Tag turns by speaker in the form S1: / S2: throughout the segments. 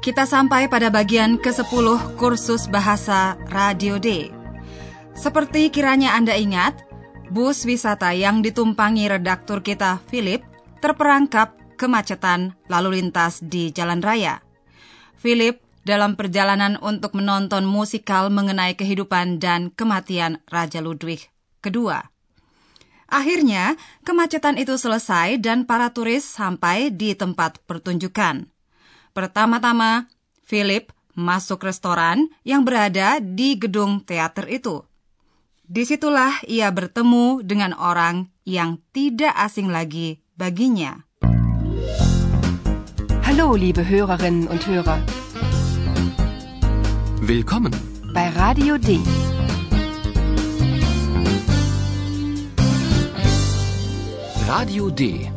S1: Kita sampai pada bagian ke-10 kursus bahasa Radio D. Seperti kiranya Anda ingat, bus wisata yang ditumpangi redaktur kita, Philip, terperangkap kemacetan lalu lintas di jalan raya. Philip dalam perjalanan untuk menonton musikal mengenai kehidupan dan kematian Raja Ludwig II. Akhirnya, kemacetan itu selesai dan para turis sampai di tempat pertunjukan. Pertama-tama, Philip masuk restoran yang berada di gedung teater itu. Di situlah ia bertemu dengan orang yang tidak asing lagi baginya.
S2: Hallo, liebe Hörerinnen und Hörer.
S3: Willkommen.
S2: Bei Radio D.
S3: Radio D.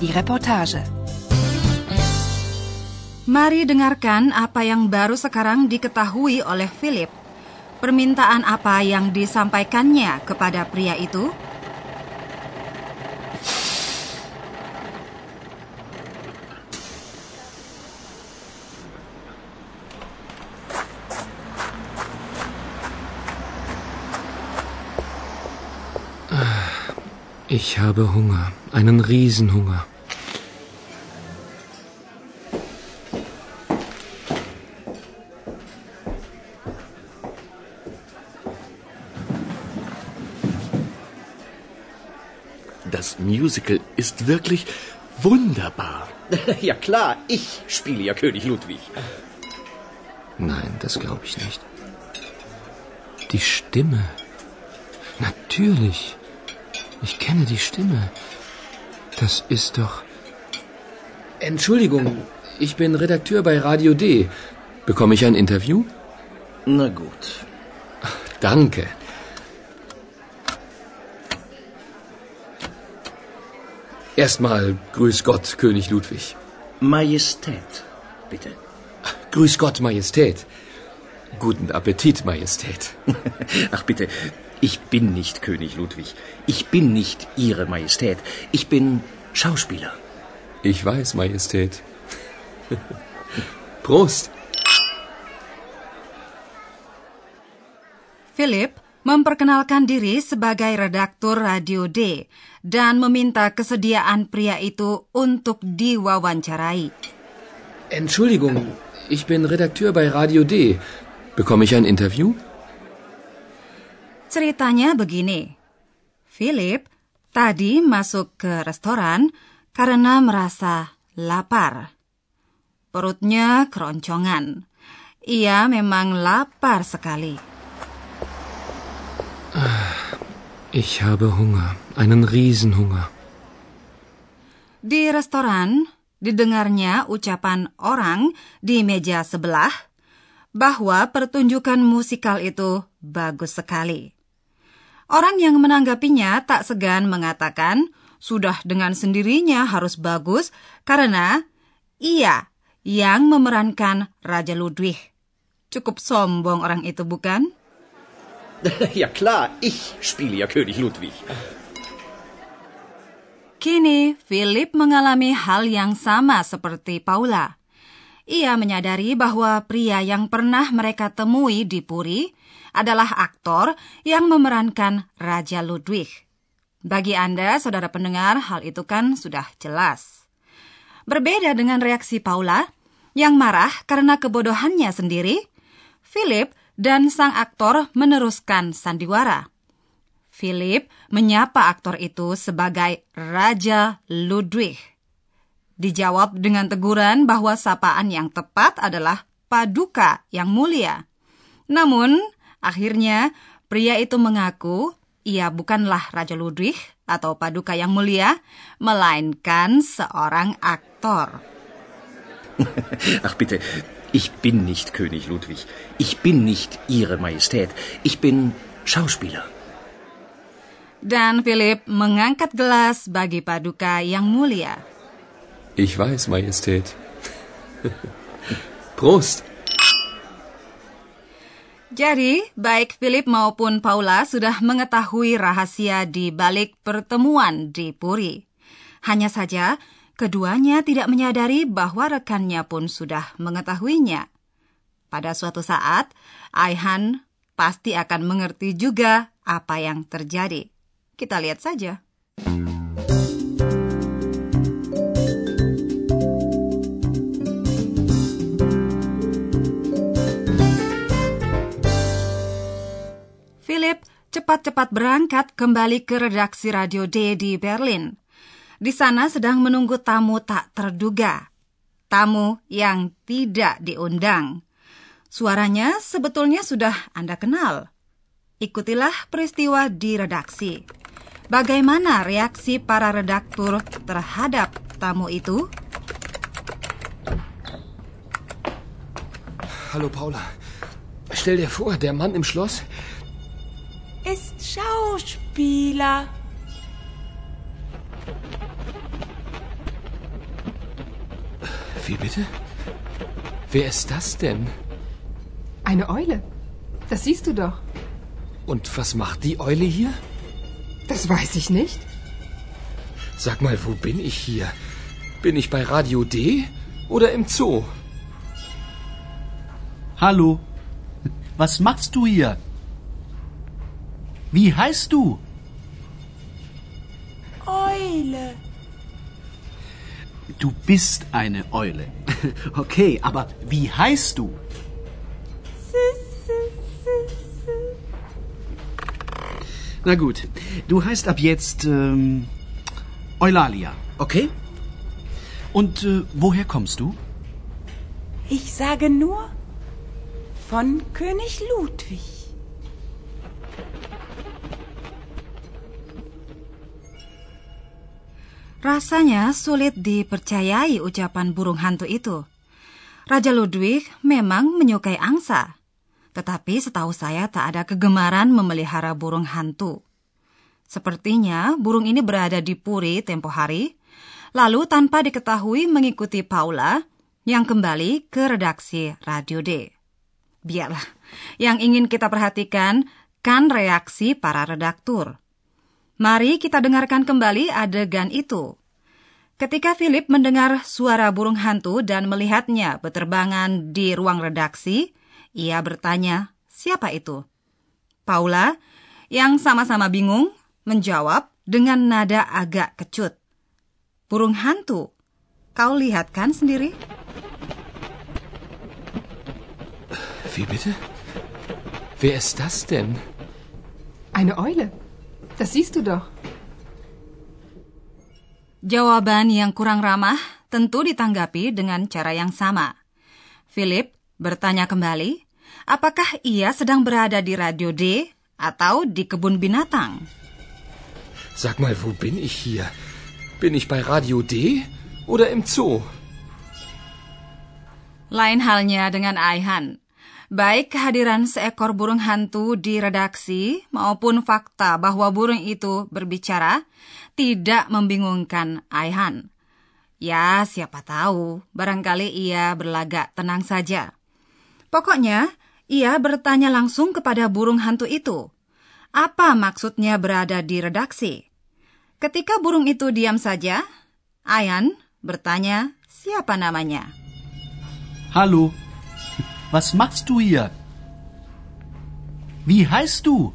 S2: Die Reportage.
S1: Mari dengarkan apa yang baru sekarang diketahui oleh Philip. Permintaan apa yang disampaikannya kepada pria itu?
S3: Ich habe Hunger. Einen Riesenhunger.
S4: Das Musical ist wirklich wunderbar.
S5: Ja klar, ich spiele ja König Ludwig.
S3: Nein, das glaube ich nicht. Die Stimme. Natürlich. Ich kenne die Stimme. Das ist doch. Entschuldigung, ich bin Redakteur bei Radio D. Bekomme ich ein Interview?
S5: Na gut.
S3: Danke. Erstmal Grüß Gott, König Ludwig.
S5: Majestät, bitte.
S3: Grüß Gott, Majestät. Guten Appetit, Majestät.
S5: Ach bitte, ich bin nicht König Ludwig. Ich bin nicht Ihre Majestät. Ich bin Schauspieler.
S3: Ich weiß, Majestät. Prost.
S1: Philip memperkenalkan diri sebagai redaktur Radio D dan meminta kesediaan pria itu untuk diwawancarai.
S3: Entschuldigung, ich bin Redakteur bei Radio D. Bekomme ich ein Interview?
S1: Ceritanya begini. Philip tadi masuk ke restoran karena merasa lapar. Perutnya keroncongan. Ia memang lapar sekali.
S3: Ich habe Hunger. Einen Riesenhunger.
S1: Di restoran, didengarnya ucapan orang di meja sebelah bahwa pertunjukan musikal itu bagus sekali. Orang yang menanggapinya tak segan mengatakan sudah dengan sendirinya harus bagus karena ia yang memerankan Raja Ludwig. Cukup sombong orang itu, bukan?
S5: Ja klar, ich spiele ja König Ludwig.
S1: Kini, Philip mengalami hal yang sama seperti Paula. Ia menyadari bahwa pria yang pernah mereka temui di Puri adalah aktor yang memerankan Raja Ludwig. Bagi Anda, saudara pendengar, hal itu kan sudah jelas. Berbeda dengan reaksi Paula, yang marah karena kebodohannya sendiri, Philip dan sang aktor meneruskan sandiwara. Philip menyapa aktor itu sebagai Raja Ludwig. Dijawab dengan teguran bahwa sapaan yang tepat adalah Paduka yang mulia. Namun, akhirnya pria itu mengaku ia bukanlah Raja Ludwig atau Paduka yang mulia, melainkan seorang aktor.
S5: Ach bitte, Ich bin nicht König Ludwig. Ich bin nicht Ihre Majestät. Ich bin Schauspieler.
S1: Dan Philip mengangkat gelas bagi paduka yang mulia.
S3: Ich weiß, Majestät. Prost!
S1: Jadi, baik Philip maupun Paula sudah mengetahui rahasia di balik pertemuan di Puri. Hanya saja, keduanya tidak menyadari bahwa rekannya pun sudah mengetahuinya. Pada suatu saat, Aihan pasti akan mengerti juga apa yang terjadi. Kita lihat saja. Philip cepat-cepat berangkat kembali ke redaksi Radio D di Berlin. Di sana sedang menunggu tamu tak terduga. Tamu yang tidak diundang. Suaranya sebetulnya sudah Anda kenal. Ikutilah peristiwa di redaksi. Bagaimana reaksi para redaktur terhadap tamu itu?
S3: Hallo Paula. Stell dir vor, der Mann im Schloss
S6: ist Schauspieler.
S3: Wie bitte? Wer ist das denn?
S2: Eine Eule. Das siehst du doch.
S3: Und was macht die Eule hier?
S2: Das weiß ich nicht.
S3: Sag mal, wo bin ich hier? Bin ich bei Radio D oder im Zoo?
S7: Hallo. Was machst du hier? Wie heißt du?
S6: Eule.
S7: Du bist eine Eule. Okay, aber wie heißt du? Na gut, du heißt ab jetzt ähm, Eulalia, okay? Und äh, woher kommst du?
S6: Ich sage nur von König Ludwig.
S1: Rasanya sulit dipercayai ucapan burung hantu itu. Raja Ludwig memang menyukai angsa, tetapi setahu saya tak ada kegemaran memelihara burung hantu. Sepertinya burung ini berada di Puri tempo hari, lalu tanpa diketahui mengikuti Paula yang kembali ke redaksi Radio D. Biarlah, yang ingin kita perhatikan kan reaksi para redaktur. Mari kita dengarkan kembali adegan itu. Ketika Philip mendengar suara burung hantu dan melihatnya berterbangan di ruang redaksi, ia bertanya, "Siapa itu?" Paula, yang sama-sama bingung, menjawab dengan nada agak kecut. "Burung hantu. Kau lihat kan sendiri?"
S3: Wie bitte? Wer ist das denn?
S2: Eine Eule. Das siehst du doch.
S1: Jawaban yang kurang ramah tentu ditanggapi dengan cara yang sama. Philip bertanya kembali, apakah ia sedang berada di Radio D atau di kebun binatang?
S3: Sag mal, wo bin ich hier? Bin ich bei Radio D oder im Zoo?
S1: Lain halnya dengan Aihan. Baik kehadiran seekor burung hantu di redaksi maupun fakta bahwa burung itu berbicara tidak membingungkan Aihan. Ya, siapa tahu, barangkali ia berlagak tenang saja. Pokoknya, ia bertanya langsung kepada burung hantu itu. Apa maksudnya berada di redaksi? Ketika burung itu diam saja, Aihan bertanya siapa namanya.
S7: Hallo. Was machst du hier? Wie heißt du?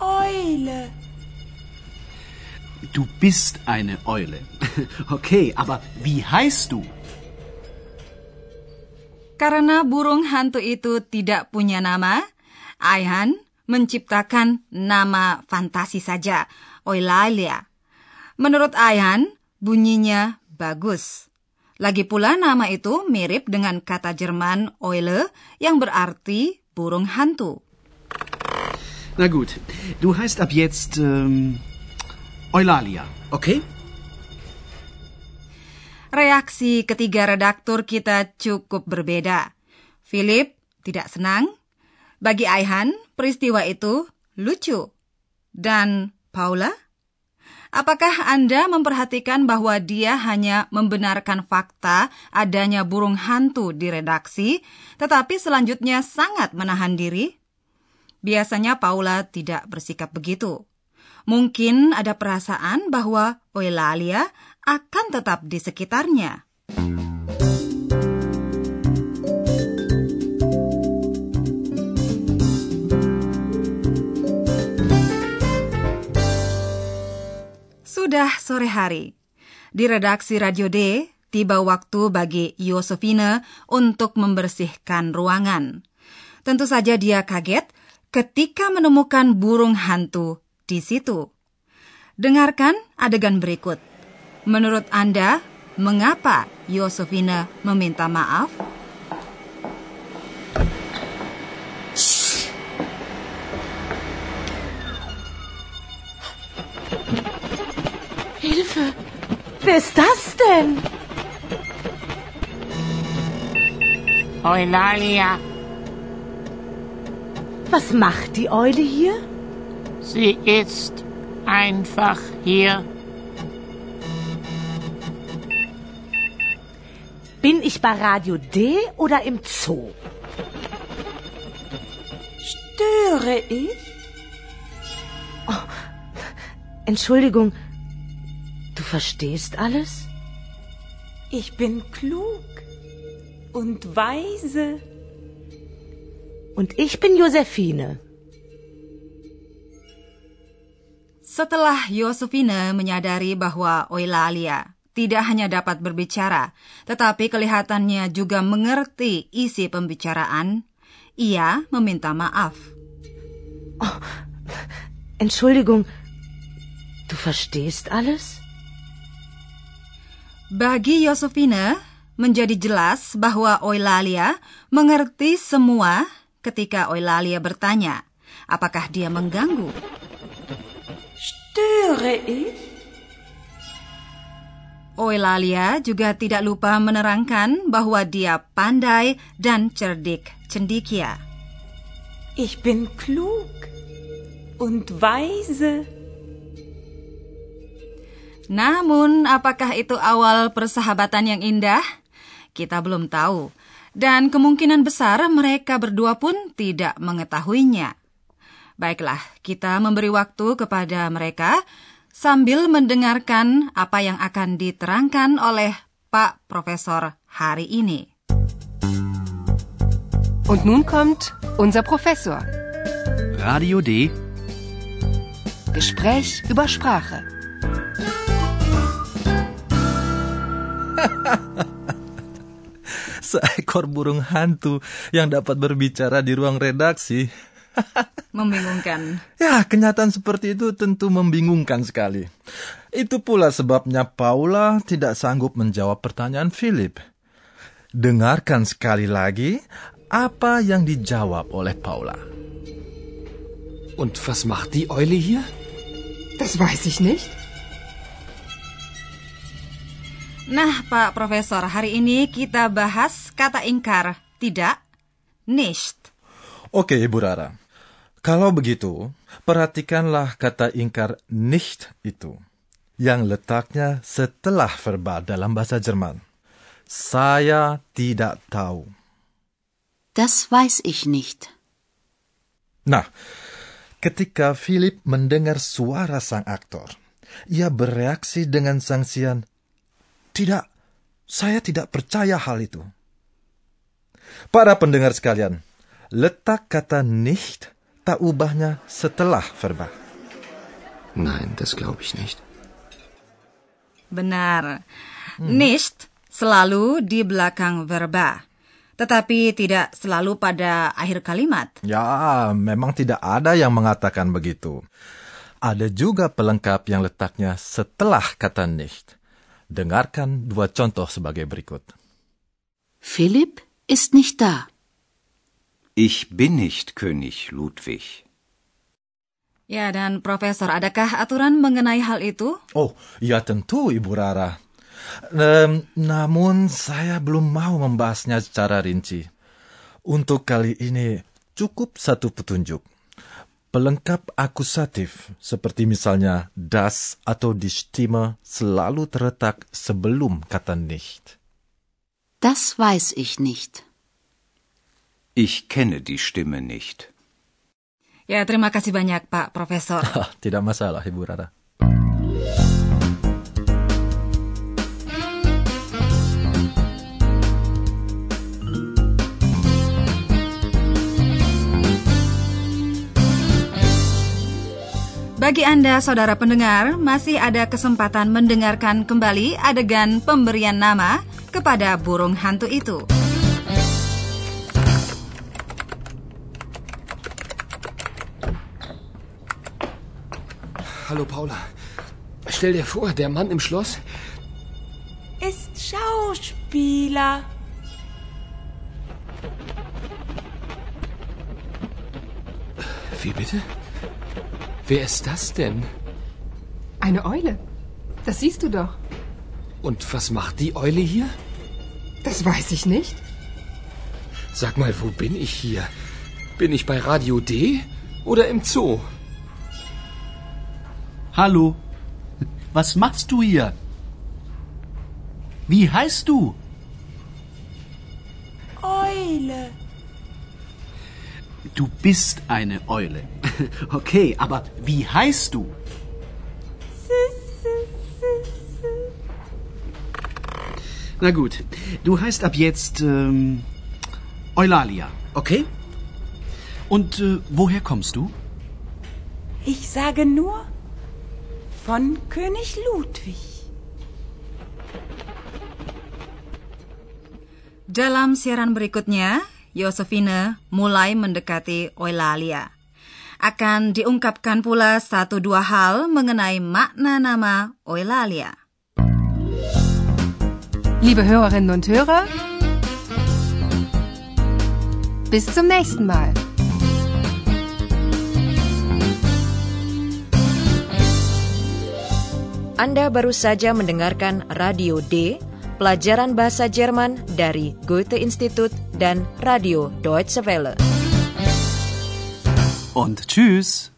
S6: Eule.
S7: Du bist eine Eule. Okay, aber wie heißt du?
S1: Karena burung hantu itu tidak punya nama, Aihan menciptakan nama fantasi saja, Eulalia. Menurut Aihan, bunyinya bagus. Lagi pula nama itu mirip dengan kata Jerman Eule yang berarti burung hantu.
S7: Na gut, du heißt ab jetzt ähm, Eulalia, okay?
S1: Reaksi ketiga redaktur kita cukup berbeda. Philip tidak senang. Bagi Aihan, peristiwa itu lucu. Dan Paula? Apakah Anda memperhatikan bahwa dia hanya membenarkan fakta adanya burung hantu di redaksi, tetapi selanjutnya sangat menahan diri? Biasanya Paula tidak bersikap begitu. Mungkin ada perasaan bahwa Eulalia akan tetap di sekitarnya. Sudah sore hari. Di redaksi Radio D, tiba waktu bagi Yosefina untuk membersihkan ruangan. Tentu saja dia kaget ketika menemukan burung hantu di situ. Dengarkan adegan berikut. Menurut Anda, mengapa Yosefina meminta maaf?
S8: Wer ist das denn?
S9: Eulalia,
S8: Was macht die Eule hier?
S9: sie ist einfach hier.
S8: Bin ich bei Radio D oder im Zoo?
S6: Störe ich?
S8: Entschuldigung, du verstehst alles?
S6: Ich bin klug und weise.
S8: Und ich bin Josephine.
S1: Setelah Yosefine menyadari bahwa Eulalia tidak hanya dapat berbicara, tetapi kelihatannya juga mengerti isi pembicaraan, ia meminta maaf.
S8: Entschuldigung, du verstehst alles?
S1: Bagi Yosefine, menjadi jelas bahwa Eulalia mengerti semua ketika Eulalia bertanya, apakah dia mengganggu.
S6: Störe ich?
S1: Eulalia juga tidak lupa menerangkan bahwa dia pandai dan cerdik cendikia.
S6: Ich bin klug und weise.
S1: Namun, apakah itu awal persahabatan yang indah? Kita belum tahu. Dan kemungkinan besar mereka berdua pun tidak mengetahuinya. Baiklah, kita memberi waktu kepada mereka sambil mendengarkan apa yang akan diterangkan oleh Pak Profesor hari ini.
S2: Und nun kommt unser Professor.
S7: Radio D.
S2: Gespräch über Sprache.
S10: Seekor burung hantu yang dapat berbicara di ruang redaksi.
S1: Membingungkan.
S10: Ya, kenyataan seperti itu tentu membingungkan sekali. Itu pula sebabnya Paula tidak sanggup menjawab pertanyaan Philip. Dengarkan sekali lagi apa yang dijawab oleh Paula.
S3: Und was macht die Eule hier?
S2: Das weiß ich nicht.
S1: Nah, Pak Profesor, hari ini kita bahas kata ingkar. Tidak, nicht.
S10: Oke, Ibu Rara. Kalau begitu, perhatikanlah kata ingkar nicht itu yang letaknya setelah verba dalam bahasa Jerman. Saya tidak tahu.
S11: Das weiß ich nicht.
S10: Nah, ketika Philip mendengar suara sang aktor, ia bereaksi dengan sangsian, "Tidak, saya tidak percaya hal itu." Para pendengar sekalian, letak kata nicht tak ubahnya setelah verba.
S3: Nein, das glaube ich nicht.
S1: Benar. Nicht selalu di belakang verba. Tetapi tidak selalu pada akhir kalimat.
S10: Ya, memang tidak ada yang mengatakan begitu. Ada juga pelengkap yang letaknya setelah kata nicht. Dengarkan dua contoh sebagai berikut.
S11: Philipp ist nicht da.
S5: Ich bin nicht König Ludwig.
S1: Ya, dan Profesor, adakah aturan mengenai hal itu?
S10: Oh, ya tentu Ibu Rara. Em, namun saya belum mau membahasnya secara rinci. Untuk kali ini cukup satu petunjuk. Pelengkap akusatif seperti misalnya das atau die Stimme selalu terletak sebelum kata nicht.
S11: Das weiß ich nicht.
S12: Ich kenne die Stimme nicht.
S1: Ya, terima kasih banyak Pak Profesor.
S10: Tidak masalah, Ibu Rara.
S1: Bagi Anda, saudara pendengar, masih ada kesempatan mendengarkan kembali adegan pemberian nama kepada burung hantu itu.
S3: Hallo Paula. Stell dir vor, der Mann im Schloss.
S6: Ist Schauspieler.
S3: Wie bitte? Wer ist das denn?
S2: Eine Eule. Das siehst du doch.
S3: Und was macht die Eule hier?
S2: Das weiß ich nicht.
S3: Sag mal, wo bin ich hier? Bin ich bei Radio D oder im Zoo?
S7: Hallo. Was machst du hier? Wie heißt du?
S6: Eule.
S7: Du bist eine Eule. Okay, aber wie heißt du? Na gut, du heißt ab jetzt ähm, Eulalia, okay? Und äh, woher kommst du?
S6: Ich sage nur von König Ludwig.
S1: Dalam siaran berikutnya, Yosefine mulai mendekati Eulalia. Akan diungkapkan pula satu dua hal mengenai makna nama Eulalia.
S2: Liebe Hörerinnen und Hörer, bis zum nächsten Mal.
S13: Anda baru saja mendengarkan Radio D, pelajaran bahasa Jerman dari Goethe Institut dan Radio Deutsche Welle.
S7: Und tschüss.